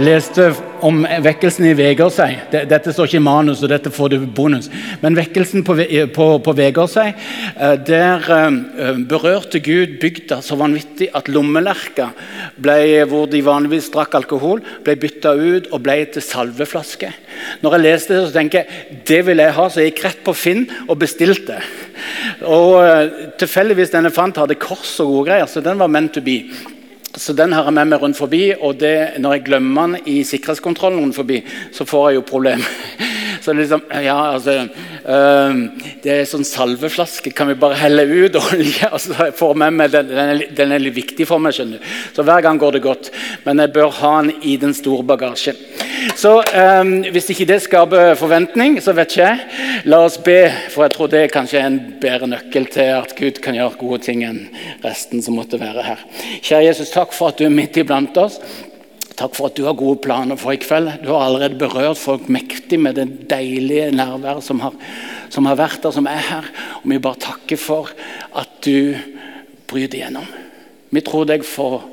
Jeg leste om vekkelsen i Vegårshei. Dette står ikke i manus, og dette får du bonus. Men vekkelsen på, på, på Vegårshei, eh, der eh, berørte Gud bygda så vanvittig at lommelerka, ble, hvor de vanligvis drakk alkohol, ble bytta ut og ble til salveflaske. Når jeg leste det, så tenker jeg det vil jeg ha, så jeg gikk rett på Finn og bestilte. Og eh, tilfeldigvis den jeg fant, hadde kors og gode greier, så den var meant to be. Så den har jeg med meg rundt forbi, og det, når jeg glemmer den i sikkerhetskontrollen rundt forbi, så får jeg jo problem. Så liksom, ja, altså, øh, Det er sånn salveflaske. Kan vi bare helle ut olje? Altså, jeg får med meg, den, den er litt viktig for meg. skjønner du. Så hver gang går det godt. Men jeg bør ha den i den store bagasjen. Så øh, Hvis ikke det skaper forventning, så vet ikke jeg. La oss be, for jeg tror det er kanskje en bedre nøkkel til at Gud kan gjøre gode ting enn resten som måtte være her. Kjære Jesus, takk for at du er midt iblant oss. Takk for at du har gode planer for i kveld. Du har allerede berørt folk mektig med det deilige nærværet som som har vært der, som er her. Og vi bare takker for at du bryter gjennom. Vi tror deg for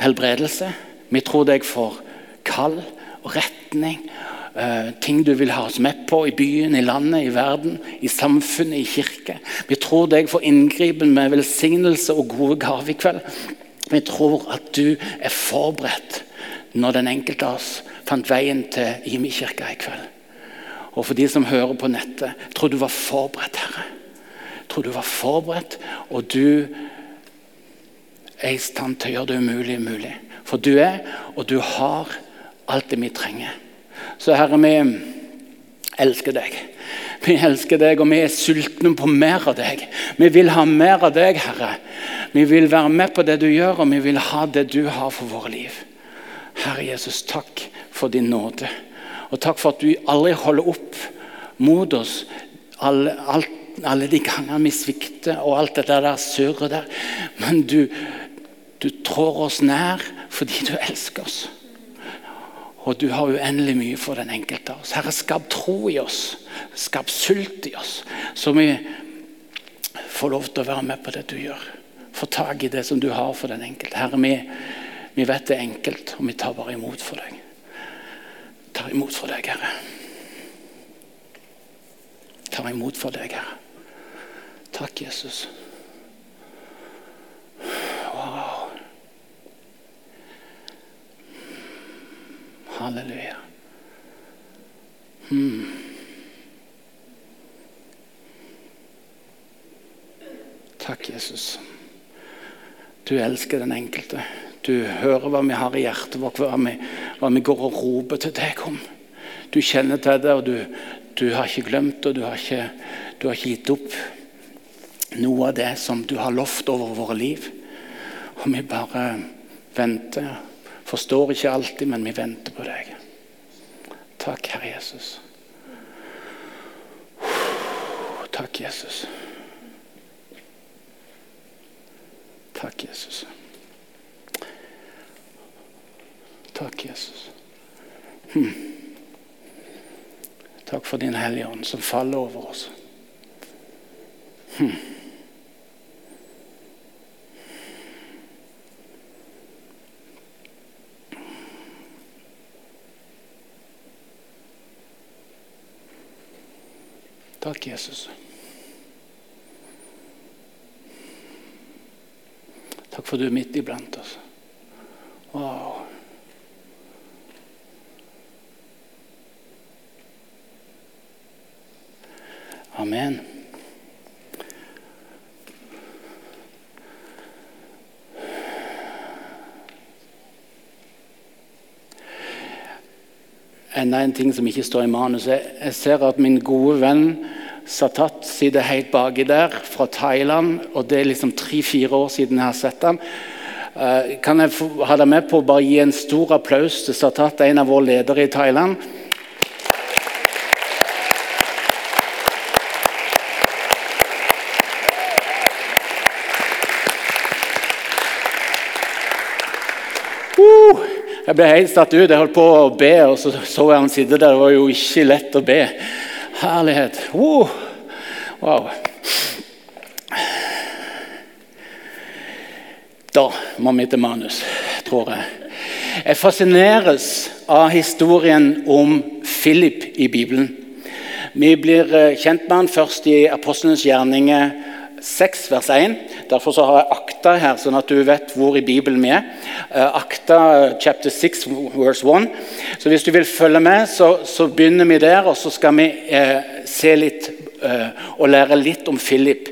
helbredelse. Vi tror deg for kall og retning. Uh, ting du vil ha oss med på i byen, i landet, i verden, i samfunnet, i kirke. Vi tror deg for inngripen med velsignelse og gode gaver i kveld. Vi tror at du er forberedt når den enkelte av oss fant veien til Imi kirke i kveld. Og for de som hører på nettet, tror du var forberedt, Herre. Tror du var forberedt, og du er i stand til å gjøre det umulige mulig. For du er, og du har, alt det vi trenger. Så Herre, vi elsker deg. Vi elsker deg, og vi er sultne på mer av deg. Vi vil ha mer av deg, Herre. Vi vil være med på det du gjør, og vi vil ha det du har for våre liv. Herre Jesus, takk for din nåde. Og takk for at du aldri holder opp mot oss alle, alt, alle de gangene vi svikter og alt det der surret der. Men du, du trår oss nær fordi du elsker oss. Og du har uendelig mye for den enkelte av oss. Herre, skap tro i oss. Skap sult i oss. Så vi får lov til å være med på det du gjør. Få tak i det som du har for den enkelte. Herre, vi vi vet det er enkelt, og vi tar bare imot for deg. Tar imot for deg, Herre. Tar imot for deg, Herre. Takk, Jesus. Wow. Halleluja. Hmm. Takk, Jesus. Du elsker den enkelte. Du hører hva vi har i hjertet vårt, hva vi, hva vi går og roper til deg om. Du kjenner til det, og du, du har ikke glemt og du har ikke, du har ikke gitt opp noe av det som du har lovt over våre liv. Og vi bare venter. Forstår ikke alltid, men vi venter på deg. Takk, Herre Jesus. Takk, Jesus. Takk, Jesus. Takk, Jesus. Hm. Takk for din Hellige Ånd som faller over oss. Hm. Takk, Jesus. Takk for du er midt iblant oss. Wow. Amen. Enda en ting som ikke står i manuset. Jeg ser at min gode venn Satat sitter helt baki der, fra Thailand. og Det er liksom tre-fire år siden jeg har sett ham. Eh, kan jeg ha deg med på å bare gi en stor applaus til Satat, en av våre ledere i Thailand? Jeg ble helt satt ut. Jeg holdt på å be, og så så jeg han sitte der. Det var jo ikke lett å be. Herlighet. Wow. wow. Da må vi til manus, tror jeg. Jeg fascineres av historien om Philip i Bibelen. Vi blir eh, kjent med han først i Apostlenes gjerninger 6, vers 1. Derfor har jeg akta her, sånn at du vet hvor i Bibelen vi er. Uh, akta chapter 6, verse 1. Så hvis du vil følge med, så, så begynner vi der, og så skal vi eh, se litt eh, og lære litt om Philip.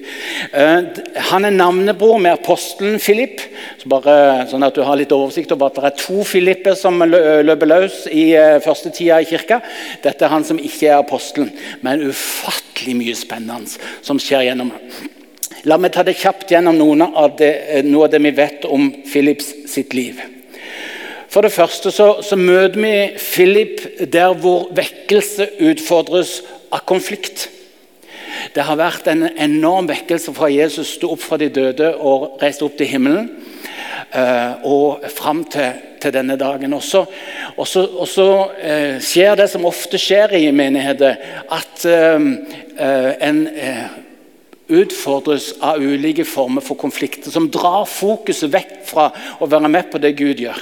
han er navnebror med apostelen Philip. Så bare sånn at du har litt oversikt over at det er to Philipper som løper løs i første tida i kirka. Dette er han som ikke er apostelen, men ufattelig mye spennende som skjer gjennom ham. La meg ta det kjapt gjennom av det, eh, noe av det vi vet om Philips sitt liv. For det første så, så møter vi Philip der hvor vekkelse utfordres av konflikt. Det har vært en enorm vekkelse fra Jesus sto opp fra de døde og reiste opp til himmelen. Uh, og fram til, til, denne dagen også. Og så, og så uh, skjer det som ofte skjer i menigheter, at en utfordres av ulike former for konflikter som drar fokuset vekk fra å være med på det Gud gjør.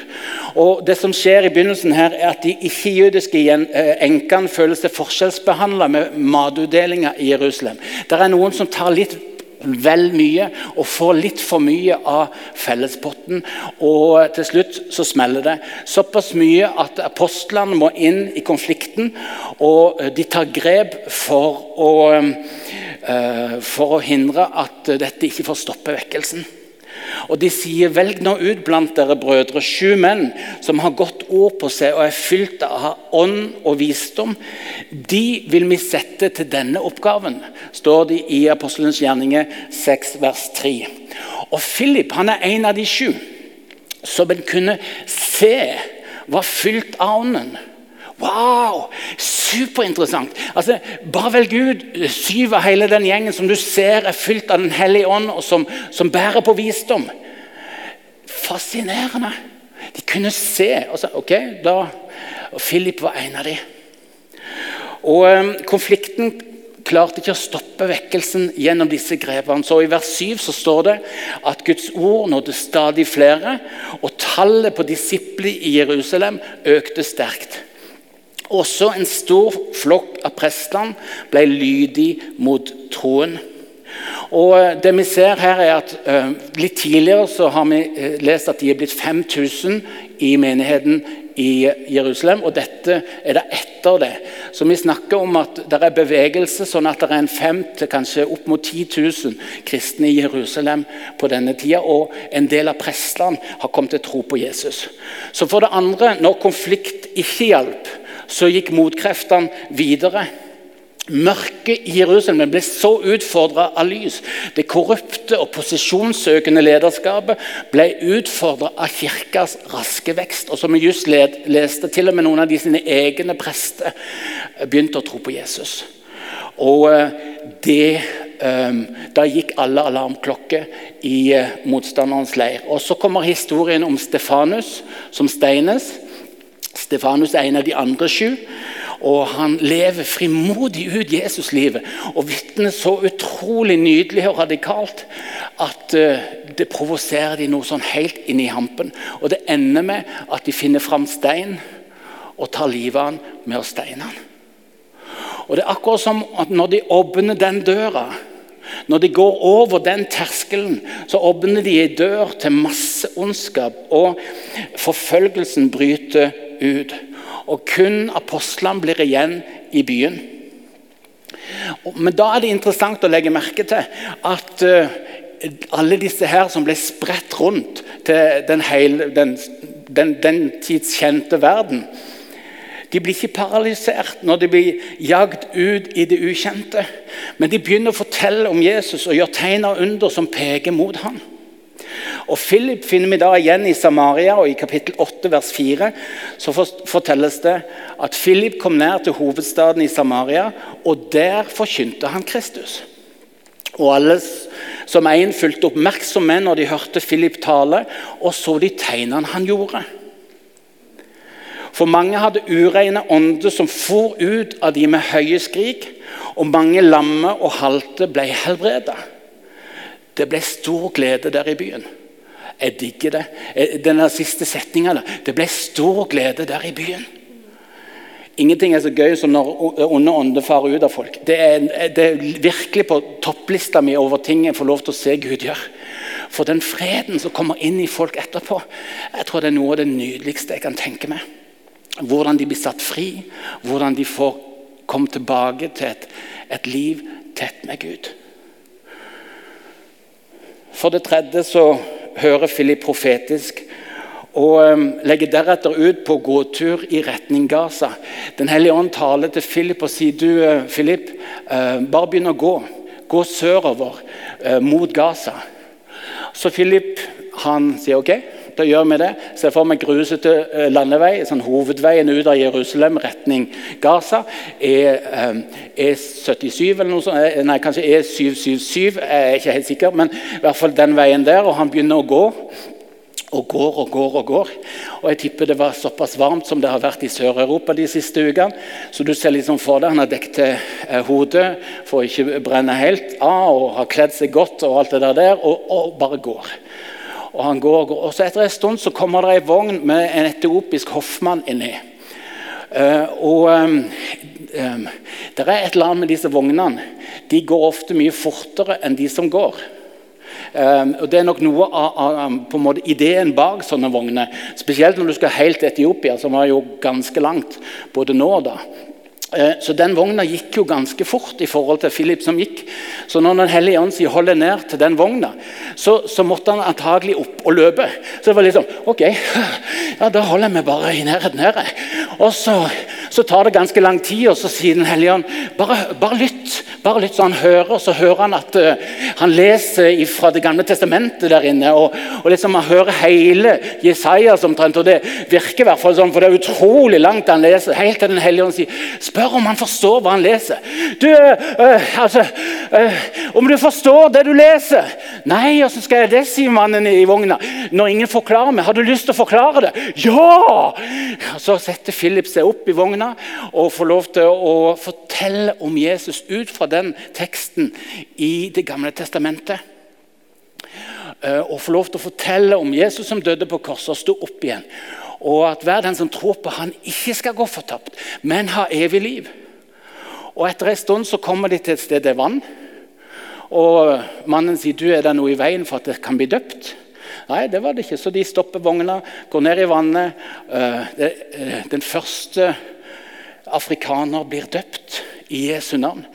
Og det som skjer i begynnelsen her er at De ikke-jødiske eh, enkene føler seg forskjellsbehandla med matutdelinga i Jerusalem. Det er noen som tar litt vel mye og får litt for mye av fellespotten. Og til slutt så smeller det. Såpass mye at apostlene må inn i konflikten, og de tar grep for å Eh, for å hindre at dette ikke får stoppe vekkelsen. Og De sier, 'Velg nå ut blant dere brødre sju menn som har godt ord på seg og er fylt av ånd og visdom.' 'De vil vi sette til denne oppgaven', står det i Apostelens gjerninger 6, vers 3. Og Philip han er en av de sju som en kunne se var fylt av ånden. Wow! Superinteressant. Altså, bare vel Gud, syv av hele den gjengen som du ser er fylt av Den hellige ånd, og som, som bærer på visdom. Fascinerende. De kunne se. Altså, ok, da, og Philip var en av dem. Og um, Konflikten klarte ikke å stoppe vekkelsen gjennom disse grepene. Så I vers 7 så står det at Guds ord nådde stadig flere, og tallet på disipler i Jerusalem økte sterkt. Også en stor flokk av prestene ble lydig mot troen. Og eh, det vi ser her er at uh, Litt tidligere så har vi uh, lest at de er blitt 5000 i menigheten i Jerusalem. Og dette er det etter det. Så vi snakker om at det er bevegelse, sånn at det er en fem til kanskje opp mot 10 000 kristne i Jerusalem på denne tida. Og en del av prestene har kommet til tro på Jesus. Så for det andre, når konflikt ikke hjalp, så gikk motkreftene videre. Mørket i Jerusalem ble så utfordra av lys. Det korrupte og posisjonssøkende lederskapet ble utfordra av kirkas raske vekst. Og som vi just leste, til og med noen av de sine egne prester begynte å tro på Jesus. Og eh, det, eh, Da gikk alle alarmklokker i eh, motstanderens leir. Og Så kommer historien om Stefanus som steines. Stefanus er en av de andre sju. Og han lever frimodig ut Jesuslivet og vitner så utrolig nydelig og radikalt at uh, det provoserer de noe sånn helt inn i hampen. Og det ender med at de finner fram stein og tar livet av han med å steine han. Og det er akkurat som at når de åpner den døra når de går over den terskelen, så åpner de en dør til masse ondskap, og forfølgelsen bryter ut. Og kun apostlene blir igjen i byen. Men da er det interessant å legge merke til at uh, alle disse her som ble spredt rundt til den, hele, den, den, den tids kjente verden, de blir ikke paralysert når de blir jagd ut i det ukjente. Men de begynner å fortelle om Jesus og gjøre tegn og under som peker mot ham. Og Philip finner vi da igjen i Samaria, og i kapittel 8, vers 4 så fortelles det at Philip kom ned til hovedstaden i Samaria, og der forkynte han Kristus. Og alle som en fulgte oppmerksomme når de hørte Philip tale, og så de tegnene han gjorde. For mange hadde ureine ånder som for ut av de med høye skrik, og mange lamme og halte ble helbredet. Det ble stor glede der i byen. Jeg digger det. Eh, den siste setninga Det ble stor glede der i byen. Ingenting er så gøy som når onde ånder farer ut av folk. Det er, det er, virkelig på topplista mi over ting jeg får lov til å se Gud gjøre. For den freden som kommer inn i folk etterpå, jeg tror det er noe av det nydeligste jeg kan tenke meg. Hvordan de blir satt fri, hvordan de får komme tilbake til et, et liv tett med Gud. For det tredje så hører Philip profetisk og um, legger deretter ut på gåtur i retning Gaza. Den hellige ånd taler til Philip og sier du, Philip, uh, bare begynn å gå. Gå sørover uh, mot Gaza. Så Philip han sier OK, da gjør vi det. Ser for meg grusete landevei, sånn hovedveien ut av Jerusalem retning Gaza. E77 e eller noe sånt. Nei, kanskje E777, jeg er ikke helt sikker. Men i hvert fall den veien der. Og han begynner å gå og går og går og går. Og jeg tipper det var såpass varmt som det har vært i Sør-Europa de siste ukene. Så du ser liksom for deg han har dekket eh, hodet for ikke brenne helt av og har kledd seg godt og alt det der, og, og bare går. Og han går går. Og så etter en stund så kommer det ei vogn med en etiopisk hoffmann inni. Uh, og um, um, Det er et eller annet med disse vognene. De går ofte mye fortere enn de som går. Um, og Det er nok noe av, av en måte, ideen bak sånne vogner. Spesielt når du skal helt til Etiopia, som var jo ganske langt både nå og da. Uh, så den vogna gikk jo ganske fort i forhold til Philip som gikk. Så når Den hellige ånd sier 'holde ned til den vogna', så, så, måtte han antagelig opp og løpe. Så det var liksom OK, ja, da holder meg bare i nærheten her. Og så, så, tar det ganske lang tid, og så sier Den hellige ånd bare, bare lytt. Bare lytt så han hører, så hører han at uh, han leser fra Det gamle testamentet der inne. Og, og liksom han hører hele Jesajas omtrent. Og det virker i hvert fall sånn, for det er utrolig langt han leser. Helt til Den hellige ånd sier Spør om han forstår hva han leser. Du, øh, altså, øh, Om du forstår det du leser? Nei, åssen skal jeg det, sier mannen i vogna. Når ingen forklarer meg. Har du lyst til å forklare det? Ja! Så setter Philip seg opp i vogna og får lov til å fortelle om Jesus ut fra den teksten i Det gamle testamentet. Eh, og får lov til å fortelle om Jesus som døde på korset og sto opp igjen. Og at hver den som tror på han ikke skal gå fortapt, men ha evig liv. Og Etter en stund så kommer de til et sted det er vann. Og Mannen sier du er det noe i veien for at det kan bli døpt. Nei, det var det ikke. Så de stopper vogna, går ned i vannet. Eh, eh, den første afrikaner blir døpt i Jesu navn.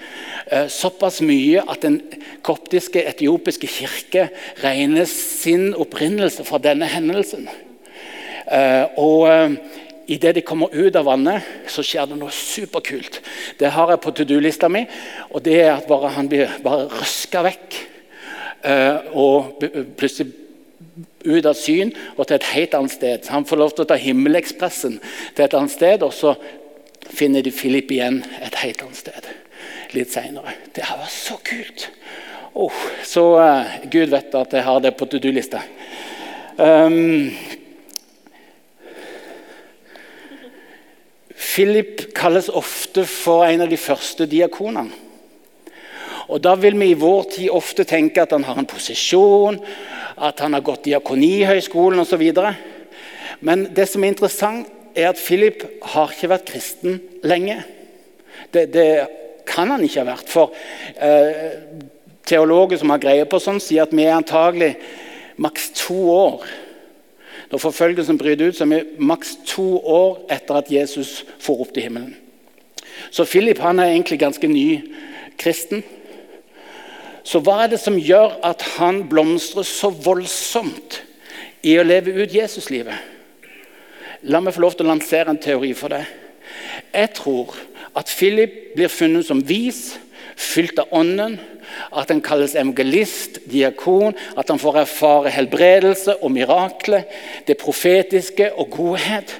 Eh, såpass mye at den koptiske etiopiske kirke regner sin opprinnelse fra denne hendelsen. Eh, og eh, Idet de kommer ut av vannet, så skjer det noe superkult. Det har jeg på to do-lista mi. og det er at bare Han blir bare røska vekk. Og plutselig ut av syn og til et helt annet sted. Han får lov til å ta Himmelekspressen til et annet sted, og så finner de Philip igjen et helt annet sted litt seinere. Det her var så kult! Oh, så uh, Gud vet at jeg har det på to do-lista. Um, Philip kalles ofte for en av de første diakonene. Og Da vil vi i vår tid ofte tenke at han har en posisjon, at han har gått diakonihøgskolen osv. Men det som er interessant, er at Philip har ikke vært kristen lenge. Det, det kan han ikke ha vært. For eh, teologer som har greie på sånn, sier at vi er antagelig maks to år Når forfølgelsen bryter ut, så er maks to år etter at Jesus får opp til himmelen. Så Philip han er egentlig ganske ny kristen. Så hva er det som gjør at han blomstrer så voldsomt i å leve ut Jesuslivet? La meg få lov til å lansere en teori for det. Jeg tror at Philip blir funnet som vis, fylt av Ånden. At han kalles evangelist, diakon, at han får erfare helbredelse og mirakler, det profetiske og godhet.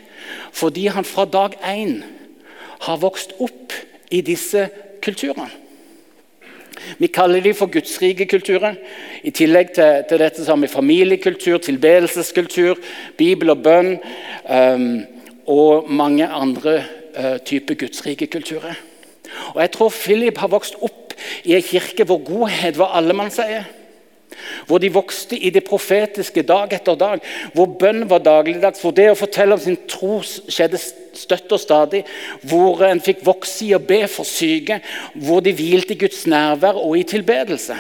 Fordi han fra dag én har vokst opp i disse kulturene. Vi kaller dem for gudsrike kulturer. I tillegg til, til, dette så har vi familiekultur, tilbedelseskultur, bibel og bønn um, og mange andre uh, typer gudsrike kulturer. Og Jeg tror Philip har vokst opp i en kirke hvor godhet var allemannseie. Hvor de vokste i det profetiske dag etter dag. Hvor bønn var dagligdags. Hvor det å fortelle om sin tro skjedde støtt og stadig. Hvor en fikk vokse i å be for syke. Hvor de hvilte i Guds nærvær og i tilbedelse.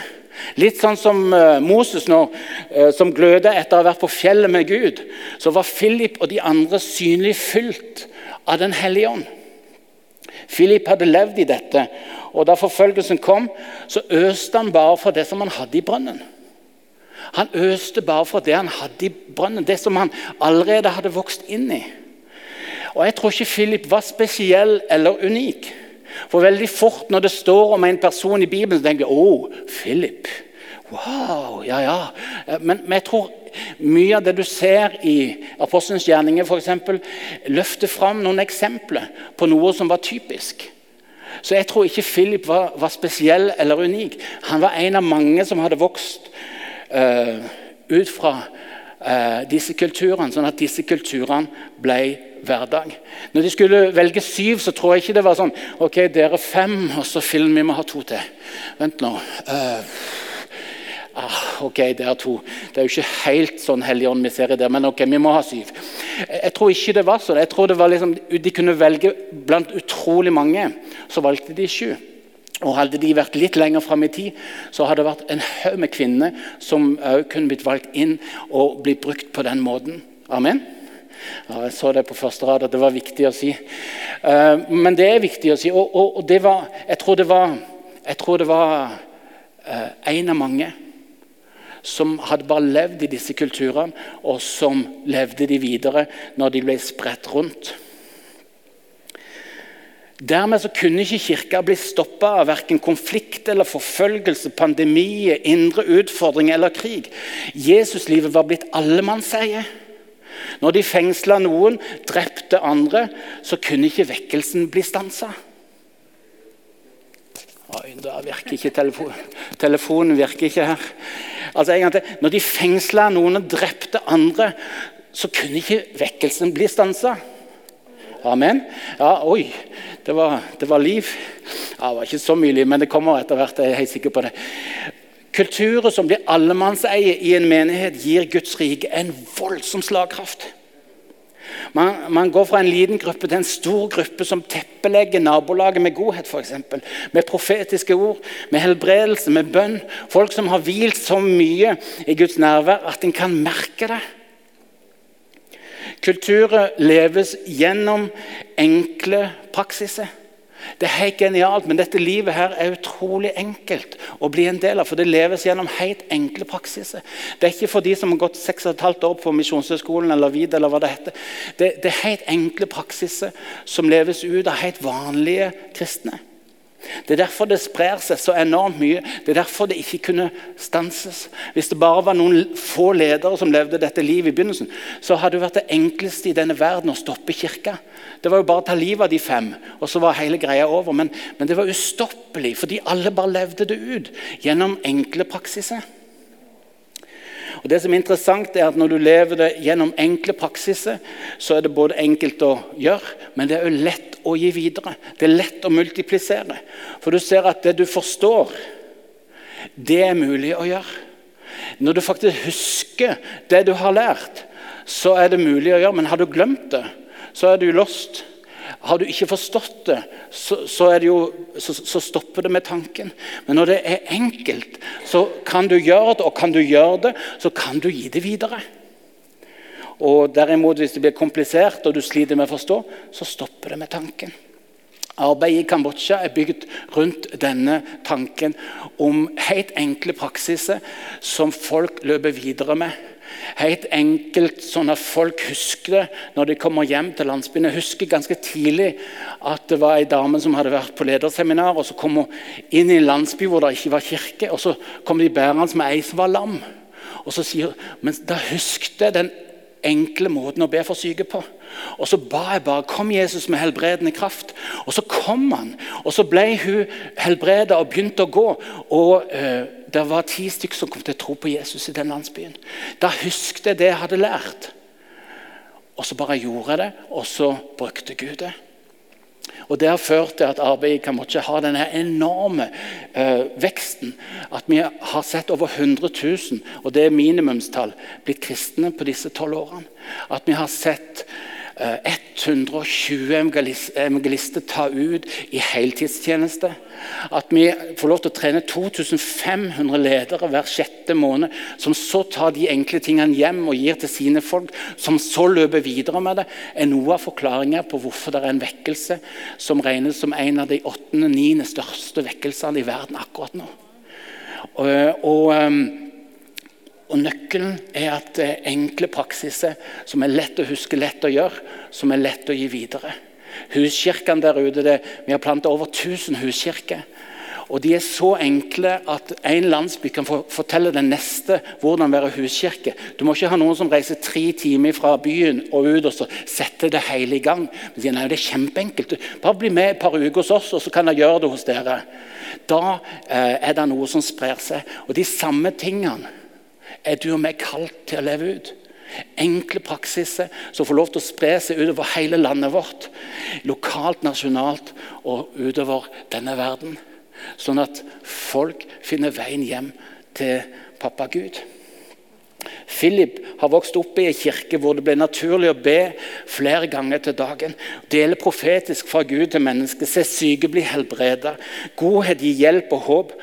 Litt sånn som uh, Moses nå, uh, som gløda etter å ha vært på fjellet med Gud. Så var Philip og de andre synlig fylt av Den hellige ånd. Philip hadde levd i dette, og da forfølgelsen kom, så øste han bare for det som han hadde i brønnen. Han øste bare for det han hadde i brønnen, det som han allerede hadde vokst inn i. Og Jeg tror ikke Philip var spesiell eller unik. For veldig fort når det står om en person i Bibelen, så tenker jeg å, Philip. Wow, ja, ja. Men, men, jeg tror mye av det du ser i Apostelens gjerninger, f.eks., løfter fram noen eksempler på noe som var typisk. Så jeg tror ikke Philip var, var spesiell eller unik. Han var en av mange som hadde vokst uh, ut fra uh, disse kulturene, sånn at disse kulturene ble hverdag. Når de skulle velge syv, så tror jeg ikke det var sånn Ok, dere fem, og så film, vi må ha to til. Vent nå. Uh, ah, ok, det er to. Det er jo ikke helt sånn Helligånd vi ser i det, men ok, vi må ha syv. Jeg tror ikke det var sånn. Jeg tror det var liksom, De kunne velge blant utrolig mange. Så valgte de sju. Og Hadde de vært litt lenger fram i tid, så hadde det vært en haug med kvinner som òg kunne blitt valgt inn og blitt brukt på den måten. Amen. Ja, jeg så det på første rad at det var viktig å si. Uh, men det er viktig å si. Og, og, og det var, jeg tror det var, jeg tror det var uh, en av mange som hadde bare levd i disse kulturene, og som levde de videre når de ble spredt rundt. Dermed så kunne ikke kirka bli stoppa av verken konflikt eller forfølgelse, pandemi, indre utfordringer eller krig. Jesuslivet var blitt allemannseie. Når de fengsla noen, drepte andre, så kunne ikke vekkelsen bli stansa. Oi, da virker ikke telefonen. Telefonen virker ikke her. Altså, egentlig. Når de fengsla noen og drepte andre, så kunne ikke vekkelsen bli stansa. Amen. Ja, oi, det var, det var liv. Ja, det var ikke så mye liv, men det kommer etter hvert. jeg er helt sikker på det. Kulturer som blir allemannseie i en menighet, gir Guds rike en voldsom slagkraft. Man, man, går fra en liten gruppe til en stor gruppe som teppelegger nabolaget med godhet. Eksempel. med profetiske ord, med helbredelse, med bønn. Folk som har hvilt så mye i Guds nærvær at en kan merke det. Kulturer leves gjennom enkle praksiser. Det er helt genialt, men dette livet her er utrolig enkelt å bli en del av. For det leves gjennom helt enkle praksiser. Det er ikke for de som har gått 6 15 år på Misjonshøgskolen eller VID. eller hva Det heter. Det, det er helt enkle praksiser som leves ut av helt vanlige kristne. Det er derfor det sprer seg så enormt mye. Det er derfor det ikke kunne stanses. Hvis det bare var noen få ledere som levde dette livet i begynnelsen, så hadde det vært det enkleste i denne verden å stoppe kirka. Det var jo bare å ta livet av de fem, og så var hele greia over. Men, men det var ustoppelig, fordi alle bare levde det ut gjennom enkle praksiser. Og det som er interessant er at Når du lever det gjennom enkle praksiser, så er det både enkelt å gjøre, men det er jo lett å gi videre. Det er lett å multiplisere. For du ser at det du forstår, det er mulig å gjøre. Når du faktisk husker det du har lært, så er det mulig å gjøre. Men har du glemt det, så er du lost. Har du ikke forstått det, så, så, det jo, så, så, stopper det med tanken. Men når det er enkelt, så kan du gjøre det, og kan du gjøre det, så kan du gi det videre. Og derimot, Hvis det blir komplisert og du sliter med å forstå, så stopper det med tanken. Arbeidet i Kambodsja er bygd rundt denne tanken om helt enkle praksiser som folk løper videre med Helt enkelt sånn at folk husker det når de kommer hjem til landsbyen. Jeg husker ganske tidlig at det var ei dame som hadde vært på lederseminar. og Så kom hun inn i en landsby hvor det ikke var kirke, og så kom de bærende med ei som var lam. Og så sier hun men da husket jeg den enkle måten å be for syke på. Og så ba jeg bare kom Jesus med helbredende kraft. Og så kom han. Og så ble hun helbreda og begynte å gå. Og eh, det var ti stykker som kom til å tro på Jesus i den landsbyen. Da husket jeg det jeg hadde lært. Og så bare gjorde jeg det, og så brukte Gud det. Og Det har ført til at arbeidet kan måtte ha denne enorme uh, veksten. At vi har sett over 100 000, og det er minimumstall, blitt kristne på disse tolv årene. At vi har sett 120 eh, evangelister ta ut i heltidstjeneste. At vi får lov til å trene 2500 ledere hver sjette måned, som så tar de enkle tingene hjem og gir til sine folk, som så løper videre med det, er noe av forklaringen på hvorfor det er en vekkelse som regnes som en av de åttende-niende største vekkelsene i verden akkurat nå. Og, og ehm, og Nøkkelen er at det er enkle praksiser som er lett å huske, lett å gjøre, som er lett å gi videre. Huskirkene der ute, det, Vi har planta over 1000 huskirker. Og De er så enkle at en landsby kan fortelle den neste hvordan være huskirke. Du må ikke ha noen som reiser tre timer fra byen og ut og så setter det hele i gang. Men sier nei, det er kjempeenkelt. Bare bli med et par uker hos oss, og så kan jeg gjøre det hos dere. Da eh, er det noe som sprer seg. Og de samme tingene er du og meg kalt til å leve ut. Enkle praksiser som får lov til å spre seg utover hele landet vårt. Lokalt, nasjonalt og utover denne verden. Sånn at folk finner veien hjem til pappa Gud. Philip har vokst opp i en kirke hvor det ble naturlig å be flere ganger til dagen. Dele profetisk fra Gud til mennesker, se syke bli helbredet. Godhet gi hjelp og håp.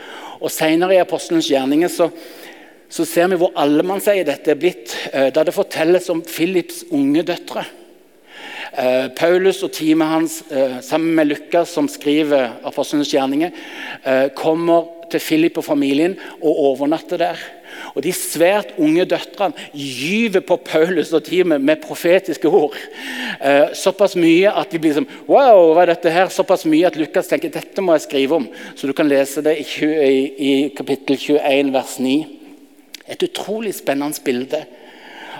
Og Senere i apostelens gjerninger så så ser vi hvor allemannseie dette er blitt eh, da det fortelles om Philips unge døtre. Eh, Paulus og teamet hans eh, sammen med Lukas, som skriver Apostlenes gjerninger, kommer til Philip og familien og overnatter der. Og De svært unge døtrene gyver på Paulus og teamet med profetiske ord. såpass mye at de blir som Wow, hva er dette her? Såpass mye at Lukas tenker dette må jeg skrive om. Så du kan lese det i, kapittel 21, vers 9. Et utrolig spennende bilde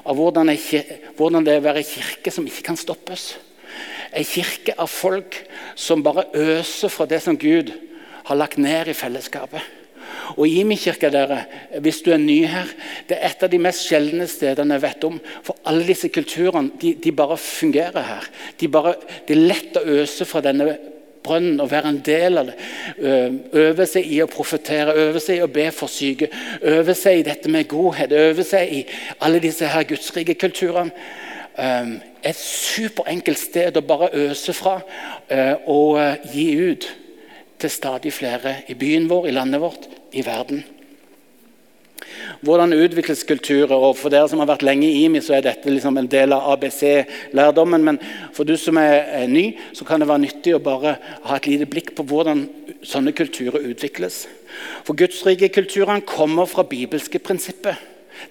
av hvordan, det er å være kirke som ikke kan stoppes. En kirke av folk som bare øser fra det som Gud har lagt ned i fellesskapet. Og Imi kirke, dere, hvis du er ny her, det er et av de mest sjeldne stedene jeg vet om. For alle disse kulturene de, de bare fungerer her. De bare, det er lett å øse fra denne brønnen og være en del av det. Øve seg i å profetere, øve seg i å be for syke, øve seg i dette med godhet, øve seg i alle disse her gudsrike kulturene. Et superenkelt sted å bare øse fra og gi ut til stadig flere i byen vår, i landet vårt, i verden. Hvordan utvikles kulturer? og For dere som har vært lenge i IMI, så er dette liksom en del av ABC-lærdommen. Men for du som er ny, så kan det være nyttig å bare ha et lite blikk på hvordan sånne kulturer utvikles. For gudsrikekulturene kommer fra bibelske prinsipper.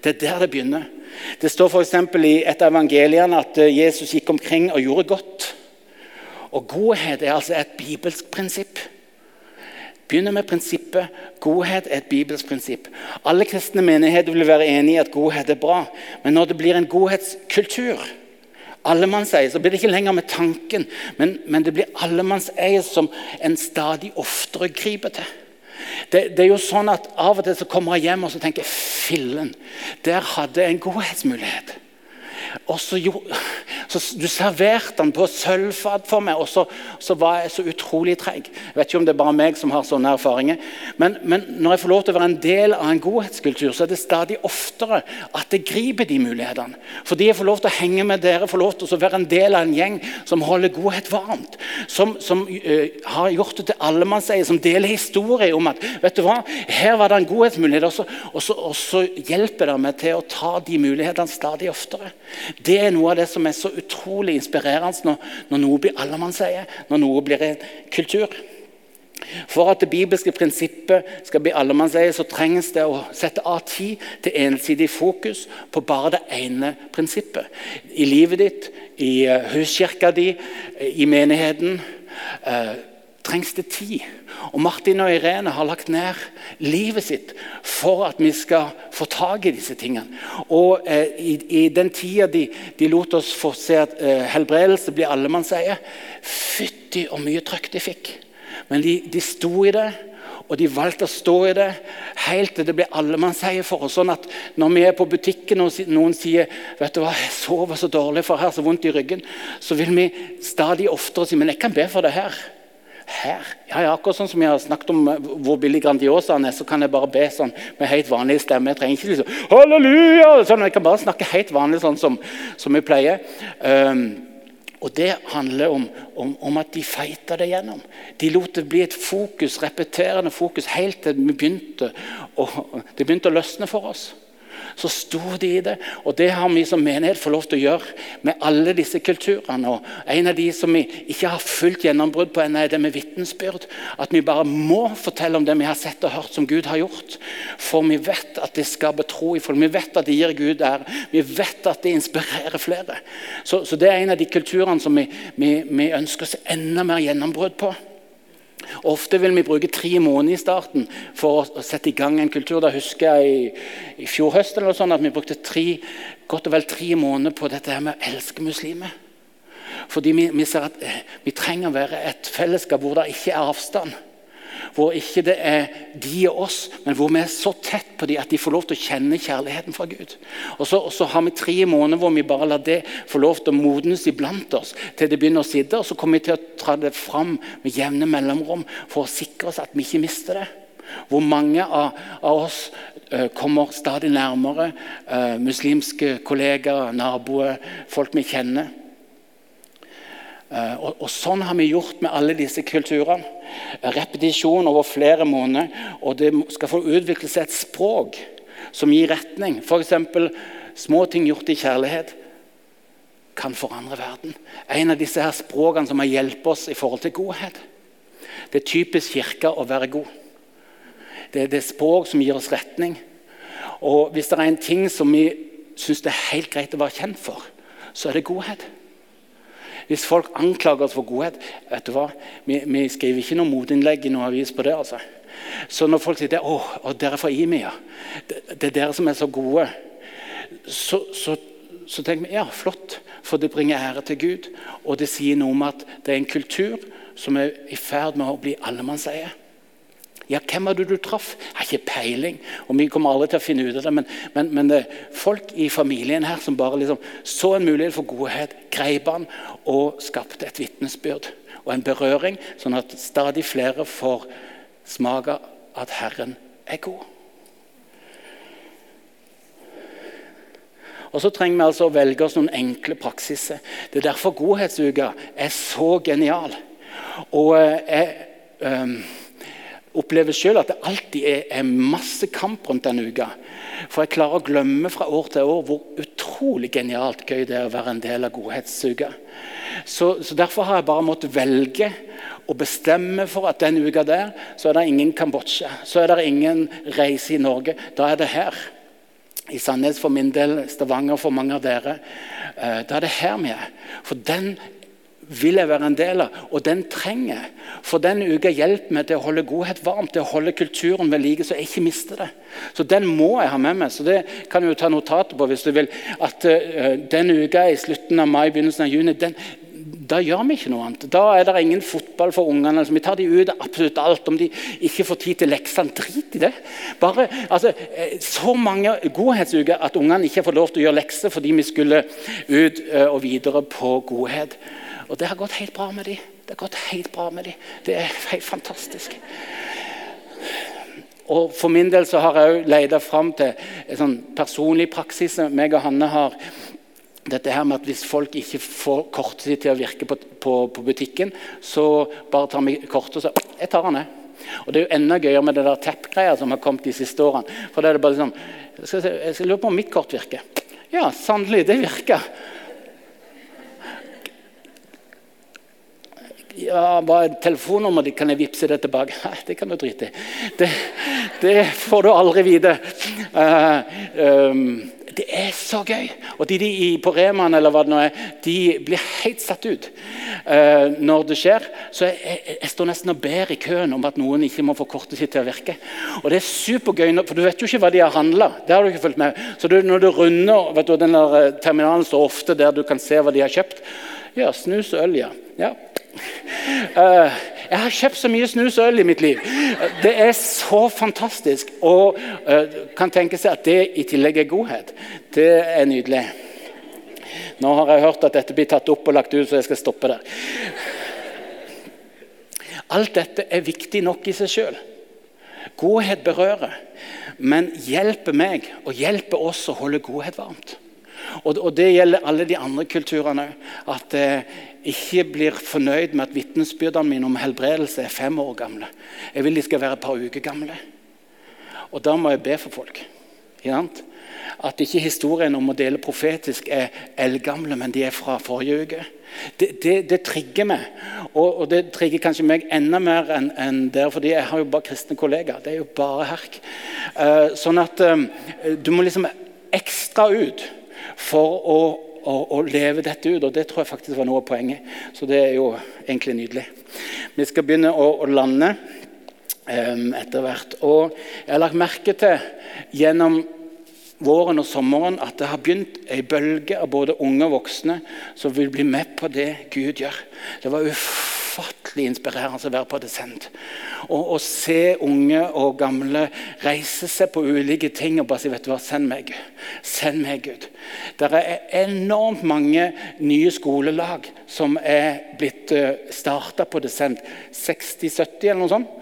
Det er der det begynner. Det står f.eks. i et av evangeliene at eh, Jesus gikk omkring og gjorde godt. Og Godhet er altså et bibelsk prinsipp begynner med prinsippet. Godhet er et bibelsk prinsipp. Alle kristne menigheter vil være enig i at godhet er bra. Men når det blir en godhetskultur, allemannseie, så blir det ikke lenger med tanken, men, men det blir allemannseie som en stadig oftere griper til. Det, det, er jo sånn at Av og til så kommer jeg hjem og så tenker fillen, der hadde jeg en godhetsmulighet. Og så, jo, så Du serverte den på sølvfat for meg, og så, så, var jeg så utrolig treg. Jeg vet ikke om det er bare meg som har sånne erfaringer. Men, men, når jeg får lov til å være en del av en godhetskultur, så er det stadig oftere at det griper de mulighetene. Fordi jeg får lov til å henge med dere, får lov til å være en del av en gjeng som holder godhet varmt. Som, som uh, har gjort det til allemannseie, som deler historie om at vet du hva, her var det en godhetsmulighet, og så, og så hjelper det meg til å ta de mulighetene stadig oftere. Det er noe av det som er så utrolig inspirerende når, når noe blir allemannseie, når noe blir en kultur. For at det bibelske prinsippet skal bli allemannseie, så trengs det å sette av tid til ensidig fokus på bare det ene prinsippet. I livet ditt, i eh, huskirka di, i menigheten. Trengs det tid. Og Martin og Irene har lagt ned livet sitt for at vi skal få tak i disse tingene. Og eh, i, i, den tida de, de, lot oss få se at eh, helbredelse blir allemannseie Fytti og mye trøkk de fikk. Men de, de sto i det, og de valgte å stå i det helt til det ble allemannseie for oss. Sånn at når vi er på butikken og noen sier vet du hva, jeg sover så dårlig for her, så vondt i ryggen, så vil vi stadig oftere si men jeg kan be for det her. Her? Ja, ja, akkurat sånn som jeg har snakket om eh, hvor billig Grandiosa er, så kan jeg bare be sånn med helt vanlig stemme. Jeg trenger ikke liksom halleluja! Sånn, jeg kan bare snakke helt vanlig sånn som, som vi pleier. Um, og Det handler om, om, om at de feita det gjennom. De lot det bli et fokus, repeterende fokus helt til vi begynte, og, det begynte å løsne for oss så sto de i det. Og det har vi som menighet fått lov til å gjøre med alle disse kulturene. Og en av de som vi ikke har fullt gjennombrudd på ennå, er det med vitnesbyrd. At vi bare må fortelle om det vi har sett og hørt som Gud har gjort. For vi vet at det skaper tro i folk. Vi vet at det gir Gud ære. Vi vet at det inspirerer flere. Så, så, det er en av de kulturene som vi, vi, vi ønsker oss enda mer gjennombrudd på. Ofte vil vi bruke tre måneder i starten for å sette i gang en kultur. Da husker jeg i, i fjor høst eller sånn at vi brukte tre, godt og vel tre måneder på dette med å elske muslimer. Fordi vi, vi ser at eh, vi trenger å være et fellesskap hvor det ikke er avstand hvor ikke det er de og oss, men hvor vi er så tett på dem at de får lov til å kjenne kjærligheten fra Gud. Og så, og så, har vi tre måneder hvor vi bare lar det få lov til å modnes iblant oss til det begynner å sitte. Og så kommer vi til å ta det fram med jevne mellomrom for å sikre oss at vi ikke mister det. Hvor mange av, av oss uh, kommer stadig nærmere uh, muslimske kollegaer, naboer, folk vi kjenner. Uh, og, og, Sånn har vi gjort med alle disse kulturene repetisjon over flere måneder. Og det skal få utvikle seg et språk som gir retning. F.eks. små ting gjort i kjærlighet kan forandre verden. En av disse her språkene som har hjulpet oss i forhold til godhet. Det er typisk kirka å være god. Det er det språk som gir oss retning. Og Hvis det er en ting som vi syns det er helt greit å være kjent for, så er det godhet. Hvis folk anklager oss for godhet vet du hva? Vi, vi skriver ikke noe motinnlegg i noen avis på det. altså. Så når folk sier det, å, dere er fra Imia, det, det, er dere som er så gode, så, så, så tenker vi ja, flott, for det bringer ære til Gud. Og det sier noe om at det er en kultur som er i ferd med å bli allemannseie. Ja, hvem var det du traff? Jeg har ikke peiling. og Vi kommer aldri til å finne ut av det. Men, men, men det er folk i familien her som bare liksom så en mulighet for godhet, greip han og skapte et vitnesbyrd og en berøring, sånn at stadig flere får smake at Herren er god. Og så trenger vi altså å velge oss noen enkle praksiser. Det er derfor Godhetsuka er så genial. Og eh, jeg... Um, opplever selv at det alltid er, er, masse kamp rundt denne uka. For jeg klarer å glemme fra år til år hvor utrolig genialt gøy det er å være en del av Godhetsuka. Så, så Derfor har jeg bare måttet velge og bestemme for at den uka der så er det ingen Kambodsja. Så er det ingen reise i Norge. Da er det her. I Sandnes for min del, Stavanger for mange av dere. Eh, da er det her vi er. For den vil jeg være en del av, og den trenger jeg. For den uka hjelper meg til å holde godhet varmt, til å holde kulturen ved like, så jeg ikke mister det. Så Den må jeg ha med meg. så Det kan du ta notater på hvis du vil. At uh, den uka i slutten av mai, begynnelsen av juni, den, da gjør vi ikke noe annet. Da er det ingen fotball for ungene. Altså, vi tar de ut av absolutt alt. Om de ikke får tid til leksene, drit i det. Bare, altså, eh, Så mange godhetsuker at ungene ikke får lov til å gjøre lekser fordi vi skulle ut uh, og videre på godhet. Og det har gått helt bra med dem. Det har gått helt bra med dem. Det er helt fantastisk. Og For min del så har jeg òg leita fram til en sånn personlig praksis. som meg og Hanne har dette her med at Hvis folk ikke får kortet sitt til å virke på, på, på butikken, så bare tar vi kortet og så jeg tar den, jeg. Og Det er jo enda gøyere med det der teppgreia som har kommet de siste årene. For da er det bare sånn, jeg skal, jeg skal lurer på om mitt kort virker. Ja, sannelig, det virker. Ja, er telefonnummer, kan jeg vippse det tilbake? Nei, det kan du drite i. Det, det, får du aldri vite. Uh, um, det er så gøy. Og de, de på Reman eller hva det nå er, de blir helt satt ut uh, når det skjer. Så jeg, jeg, jeg, står nesten og ber i køen om at noen ikke må få kortet sitt til å virke. Og det er supergøy, for du vet jo ikke hva de har handla. Det har du ikke fulgt med. Så du, når du runder vet du, den der eh, Terminalen står ofte der du kan se hva de har kjøpt. Ja, snus og øl, ja. ja. Uh, Jeg har kjøpt så mye snus og øl i mitt liv. Det er så fantastisk. Og uh, kan tenke seg at det i tillegg er godhet. Det er nydelig. Nå har jeg hørt at dette blir tatt opp og lagt ut, så jeg skal stoppe der. Alt dette er viktig nok i seg sjøl. Godhet berører, men hjelper meg og hjelper oss å holde godhet varmt. Og, Det gjelder alle de andre kulturene òg. At jeg ikke blir fornøyd med at vitnesbyrdene mine om helbredelse er fem år gamle. Jeg vil de skal være et par uker gamle. Og da må jeg be for folk. At ikke historien om å dele profetisk er eldgamle, men de er fra forrige uke. Det, det, det trigger meg, og, og, det trigger kanskje meg enda mer enn en dere. fordi jeg har jo bare kristne kollegaer. Det er jo bare herk. Uh, sånn at um, du må liksom ekstra ut for å, å, å, leve dette ut. og Det tror jeg faktisk var noe av poenget. Så det er jo egentlig nydelig. Vi skal begynne å, å lande um, etter hvert. Og jeg har lagt merke til gjennom våren og sommeren at det har begynt ei bølge av både unge og voksne som vil bli med på det Gud gjør. Det var ufattelig inspirerende å være på Descent. Og å se unge og gamle reise seg på ulike ting og bare si vet du hva, send meg, send meg Gud. Det er enormt mange nye skolelag som er blitt starta på Descent. 60-70 eller noe sånt.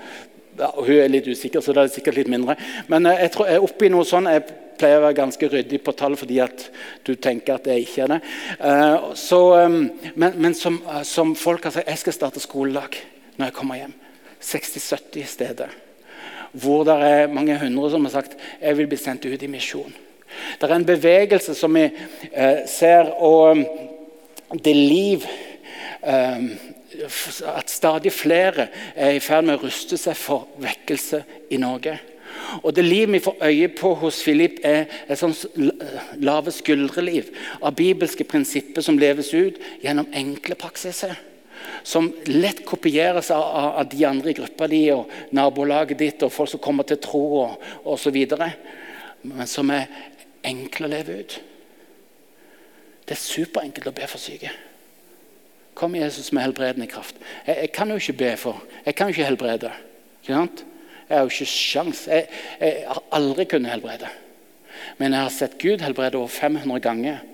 Ja, hun er litt usikker, så det er sikkert litt mindre. Men eh, jeg tror jeg er oppe i noe sånt. Pleier å være ganske ryddig på tall fordi at du tenker at jeg ikke er det. Uh, så, um, men, men som, uh, som, folk har sagt, jeg skal starte skolelag når jeg kommer hjem. 60-70 steder. Hvor det er mange hundre som har sagt jeg vil bli sendt ut i misjon. Det er en bevegelse som vi eh, ser, og um, det liv eh, At stadig flere er i ferd med å ruste seg for vekkelse i Norge. Og Det liv vi får øye på hos Philip, er et sånt lave skuldre-liv av bibelske prinsipper som leves ut gjennom enkle praksiser. Som lett kopieres av, av de andre i gruppa di og nabolaget ditt og folk som kommer til tro og osv. Men som er enkle å leve ut. Det er superenkelt å be for syke. Kom Jesus med helbredende kraft. Jeg, jeg, kan jo ikke be for Jeg kan jo ikke helbrede. Ikke sant? Jeg har jo ikke sjans. Jeg, jeg har aldri kunnet helbrede. Men jeg har sett Gud helbrede over 500 ganger.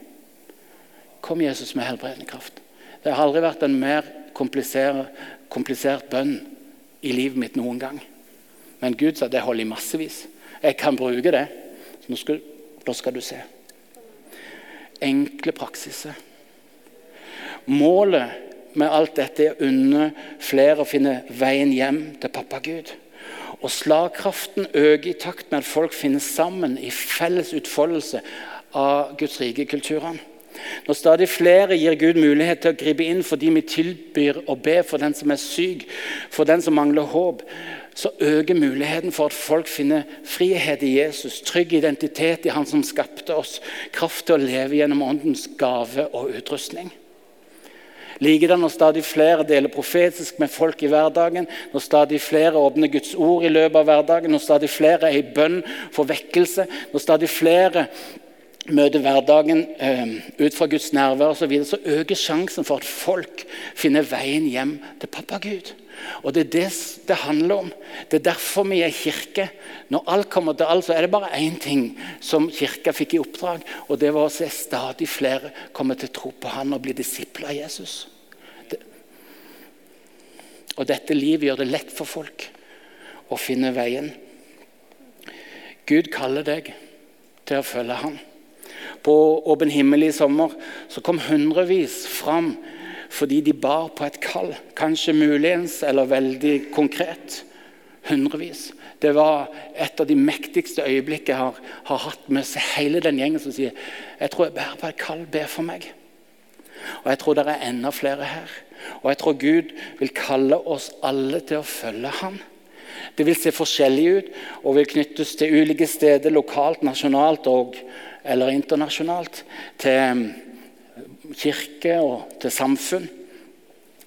Kom Jesus med helbredende kraft. Det har aldri vært en mer komplisert, bønn i livet mitt noen gang. Men Gud sa det holder i massevis. Jeg kan bruke det. Nå skal, da skal du se. Enkle praksiser. Målet med alt dette er å unne flere å finne veien hjem til pappa Gud. Og slagkraften øker i takt med at folk finner sammen i felles utfoldelse av Guds rike kulturene. Når stadig flere gir Gud mulighet til å gripe inn fordi vi tilbyr å be for den som er syk, for den som mangler håp, så øker muligheten for at folk finner frihet i Jesus, trygg identitet i Han som skapte oss, kraft til å leve gjennom Åndens gave og utrustning. Likedan når stadig flere deler profetisk med folk i hverdagen, når stadig flere åpner Guds ord i løpet av hverdagen, når stadig flere er i bønn for vekkelse, når stadig flere møter hverdagen eh, ut fra Guds nærvær osv., så, videre, så øker sjansen for at folk finner veien hjem til pappa Gud. Og Det er det det handler om. Det er derfor vi er kirke. Når alt kommer til alt, så er det bare én ting som kirka fikk i oppdrag. og Det var å se stadig flere komme til tro på han og bli disipler av Jesus. Det. Og Dette livet gjør det lett for folk å finne veien. Gud kaller deg til å følge ham. På Åpen himmel i sommer så kom hundrevis fram fordi de bar på et kall. Kanskje muligens, eller veldig konkret. Hundrevis. Det var et av de mektigste øyeblikkene jeg har, har hatt med hele den gjengen som sier jeg tror jeg bærer på et kall. Be for meg. Og jeg tror det er enda flere her. Og jeg tror Gud vil kalle oss alle til å følge Han. Det vil se forskjellig ut og vil knyttes til ulike steder lokalt, nasjonalt og, eller internasjonalt. Til kirke og til samfunn.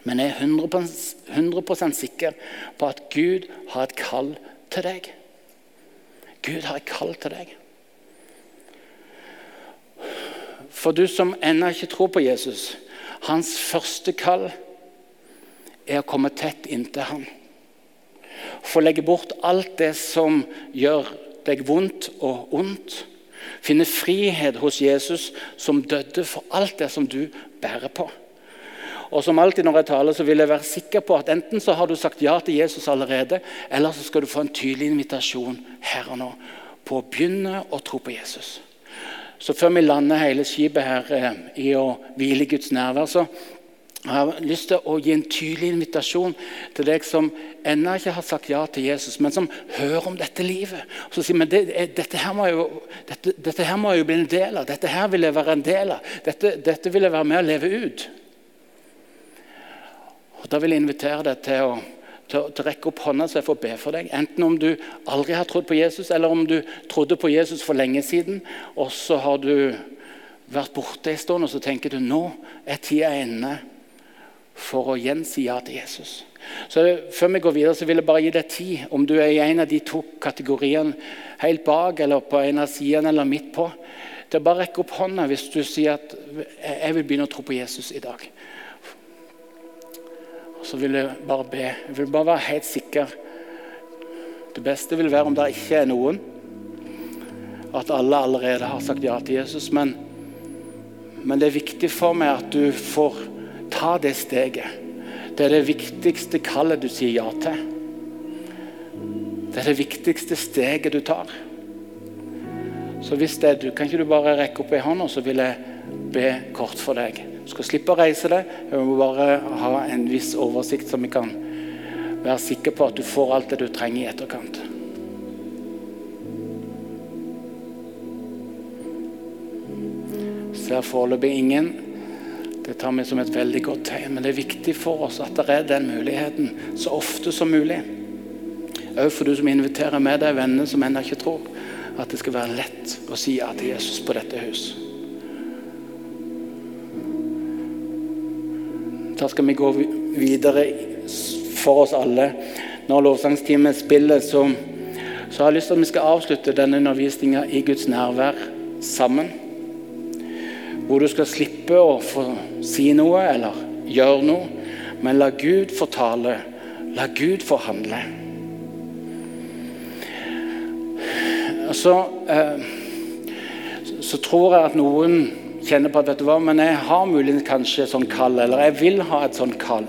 Men jeg er 100, 100 sikker på at Gud har et kall til deg. Gud har et kall til deg. For du som ennå ikke tror på Jesus, hans første kall er å komme tett inntil For Få legge bort alt det som gjør deg vondt og ondt. Finne frihet hos Jesus, som døde for alt det som du bærer på. Og som alltid når jeg taler, så vil jeg være sikker på at enten så har du sagt ja til Jesus allerede, eller så skal du få en tydelig invitasjon her og nå på å begynne å tro på Jesus. Så før vi lander hele skipet her eh, i å hvile i Guds nærvær, så jeg har lyst til å gi en tydelig invitasjon til deg som ennå ikke har sagt ja til Jesus, men som hører om dette livet. Og så sier men det, dette, her jo, dette, dette, her må jeg jo bli en del av. Dette her vil jeg være en del av. Dette, dette vil jeg være med å leve ut. Og Da vil jeg invitere deg til å, til, til å rekke opp hånda så jeg får be for deg. Enten om du aldri har trodd på Jesus, eller om du trodde på Jesus for lenge siden, og så har du vært borte en stund og så tenker du nå er tida inne for å gjensi ja til Jesus. Så Før vi går videre, så vil jeg bare gi deg tid, om du er i en av de to kategoriene helt bak eller på en av sidene eller midt på, til å bare rekke opp hånda hvis du sier at jeg vil begynne å tro på Jesus i dag. Og så vil jeg bare be. Jeg vil bare være helt sikker. Det beste vil være om det ikke er noen. At alle allerede har sagt ja til Jesus. Men, men det er viktig for meg at du får ta det steget. Det er det viktigste kallet du sier ja til. Det er det viktigste steget du tar. Så hvis det er du, kan ikke du bare rekke opp ei hånd, og så vil jeg be kort for deg. Du skal slippe å reise deg. Jeg må bare ha en viss oversikt, så vi kan være sikre på at du får alt det du trenger i etterkant. Ser foreløpig ingen. Det tar vi som et veldig godt tegn. Men det er viktig for oss at det er den muligheten så ofte som mulig. Òg for du som inviterer med deg venner som ennå ikke tror. At det skal være lett å si ja til Jesus på dette hus. Da skal vi gå videre for oss alle. Når lovsangstimen spiller, så, så har jeg lyst til at vi skal avslutte denne undervisninga i Guds nærvær sammen. Hvor du skal slippe å si noe eller gjøre noe, men la Gud fortale. La Gud forhandle. Så, eh, så tror jeg at noen kjenner på at vet du hva, men jeg har muligens kanskje et sånt kall, eller jeg vil ha et sånt kall.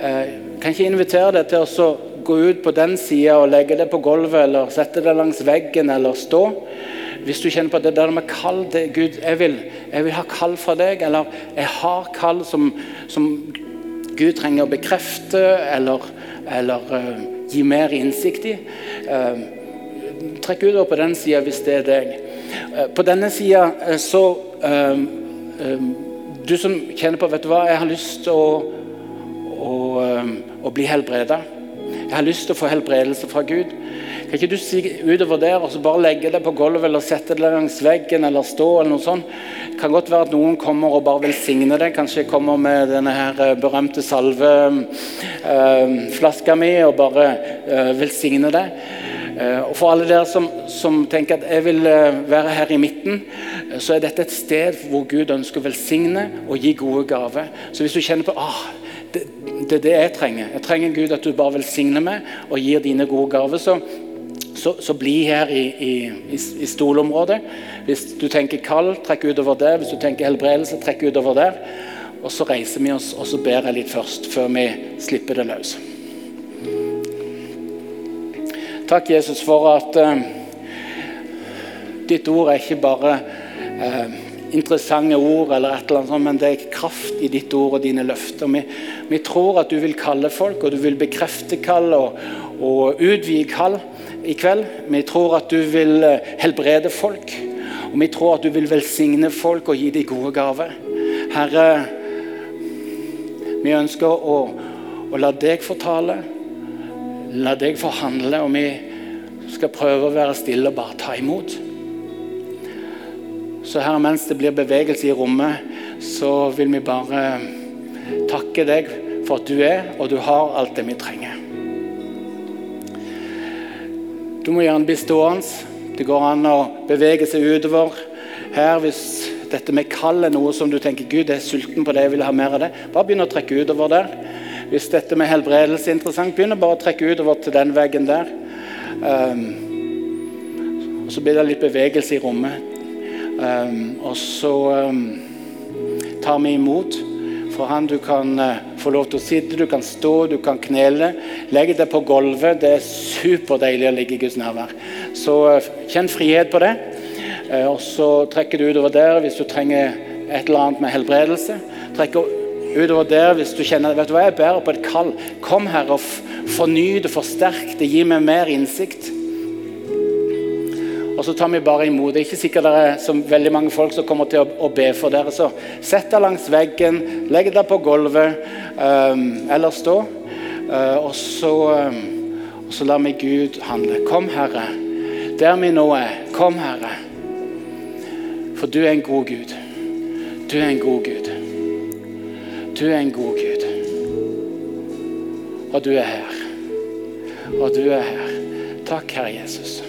Eh, kan ikke invitere deg til å gå ut på den sida og legge det på gulvet, eller sette det langs veggen, eller stå. Hvis du kjenner på det der med kall til Gud jeg vil, jeg vil ha kall fra deg, eller jeg har kall som, som Gud trenger å bekrefte eller, eller uh, gi mer innsikt i. Uh, trekk ut på den sida hvis det er deg. Uh, på denne sida så Du som kjenner på vet du hva, jeg har lyst til å, å, å bli helbreda. Jeg har lyst til å få helbredelse fra Gud. Kan ikke du si utover der og så bare legge det på gulvet eller sette det langs veggen eller stå? eller noe sånt? Det kan godt være at noen kommer og bare velsigner det. Kanskje jeg kommer med denne her eh, berømte salveflaska eh, mi og bare eh, velsigner det. Og For alle dere som, som, tenker at jeg vil være her i midten, så er dette et sted hvor Gud ønsker å velsigne og gi gode gaver. Så hvis du kjenner på ah, det, er det jeg trenger. Jeg trenger Gud at du bare velsigner meg og gir dine gode gaver. Så så, så bli her i, i, i, stolområdet. Hvis du tenker kald, trekk utover det. Hvis du tenker helbredelse, trekk utover der. Og så reiser vi oss og så ber jeg litt først, før vi slipper det løs. Takk, Jesus, for at uh, ditt ord er ikke bare uh, interessante ord, eller et eller annet sånt, men det er kraft i ditt ord og dine løfter. Vi, vi tror at du vil kalle folk, og du vil bekrefte kall og, og utvide kall i kveld. Vi tror at du vil eh, helbrede folk. Og vi tror at du vil velsigne folk og gi dem gode gaver. Herre, vi ønsker å, å la deg fortale, la deg forhandle, og vi skal prøve å være stille og bare ta imot. Så her, mens det blir bevegelse i rommet, så vil vi bare takke deg for at du er, og du har alt det vi trenger. Du må gjerne bli stående. Det går an å bevege seg utover her hvis dette med kall er noe som du tenker Gud, er sulten på det, jeg vil ha mer av det. Bare begynn å trekke utover der. Hvis dette med helbredelse er interessant, begynn å trekke utover til den veggen der. Um, og Så blir det litt bevegelse i rommet. Um, og så um, tar vi imot for han. Du kan uh, få lov til å sitte, du kan stå, du kan knele. Legg deg på gulvet. Det er superdeilig å ligge i Guds nærvær. Så uh, kjenn frihet på det. Uh, og så trekker du utover der hvis du trenger et eller annet med helbredelse. Trekker utover der hvis du kjenner vet du hva, jeg bærer på et kall. Kom her og forny det, forsterk det, gi meg mer innsikt. Og så tar vi bare imot. Det er ikke sikkert det er så veldig mange folk som kommer til å, å be for dere. Så sett deg langs veggen, legg deg på gulvet um, eller stå. Uh, og, så, um, og så lar vi Gud handle. Kom, Herre, der vi nå er. Kom, Herre. For du er en god Gud. Du er en god Gud. Du er en god Gud. Og du er her. Og du er her. Takk, Herre Jesus.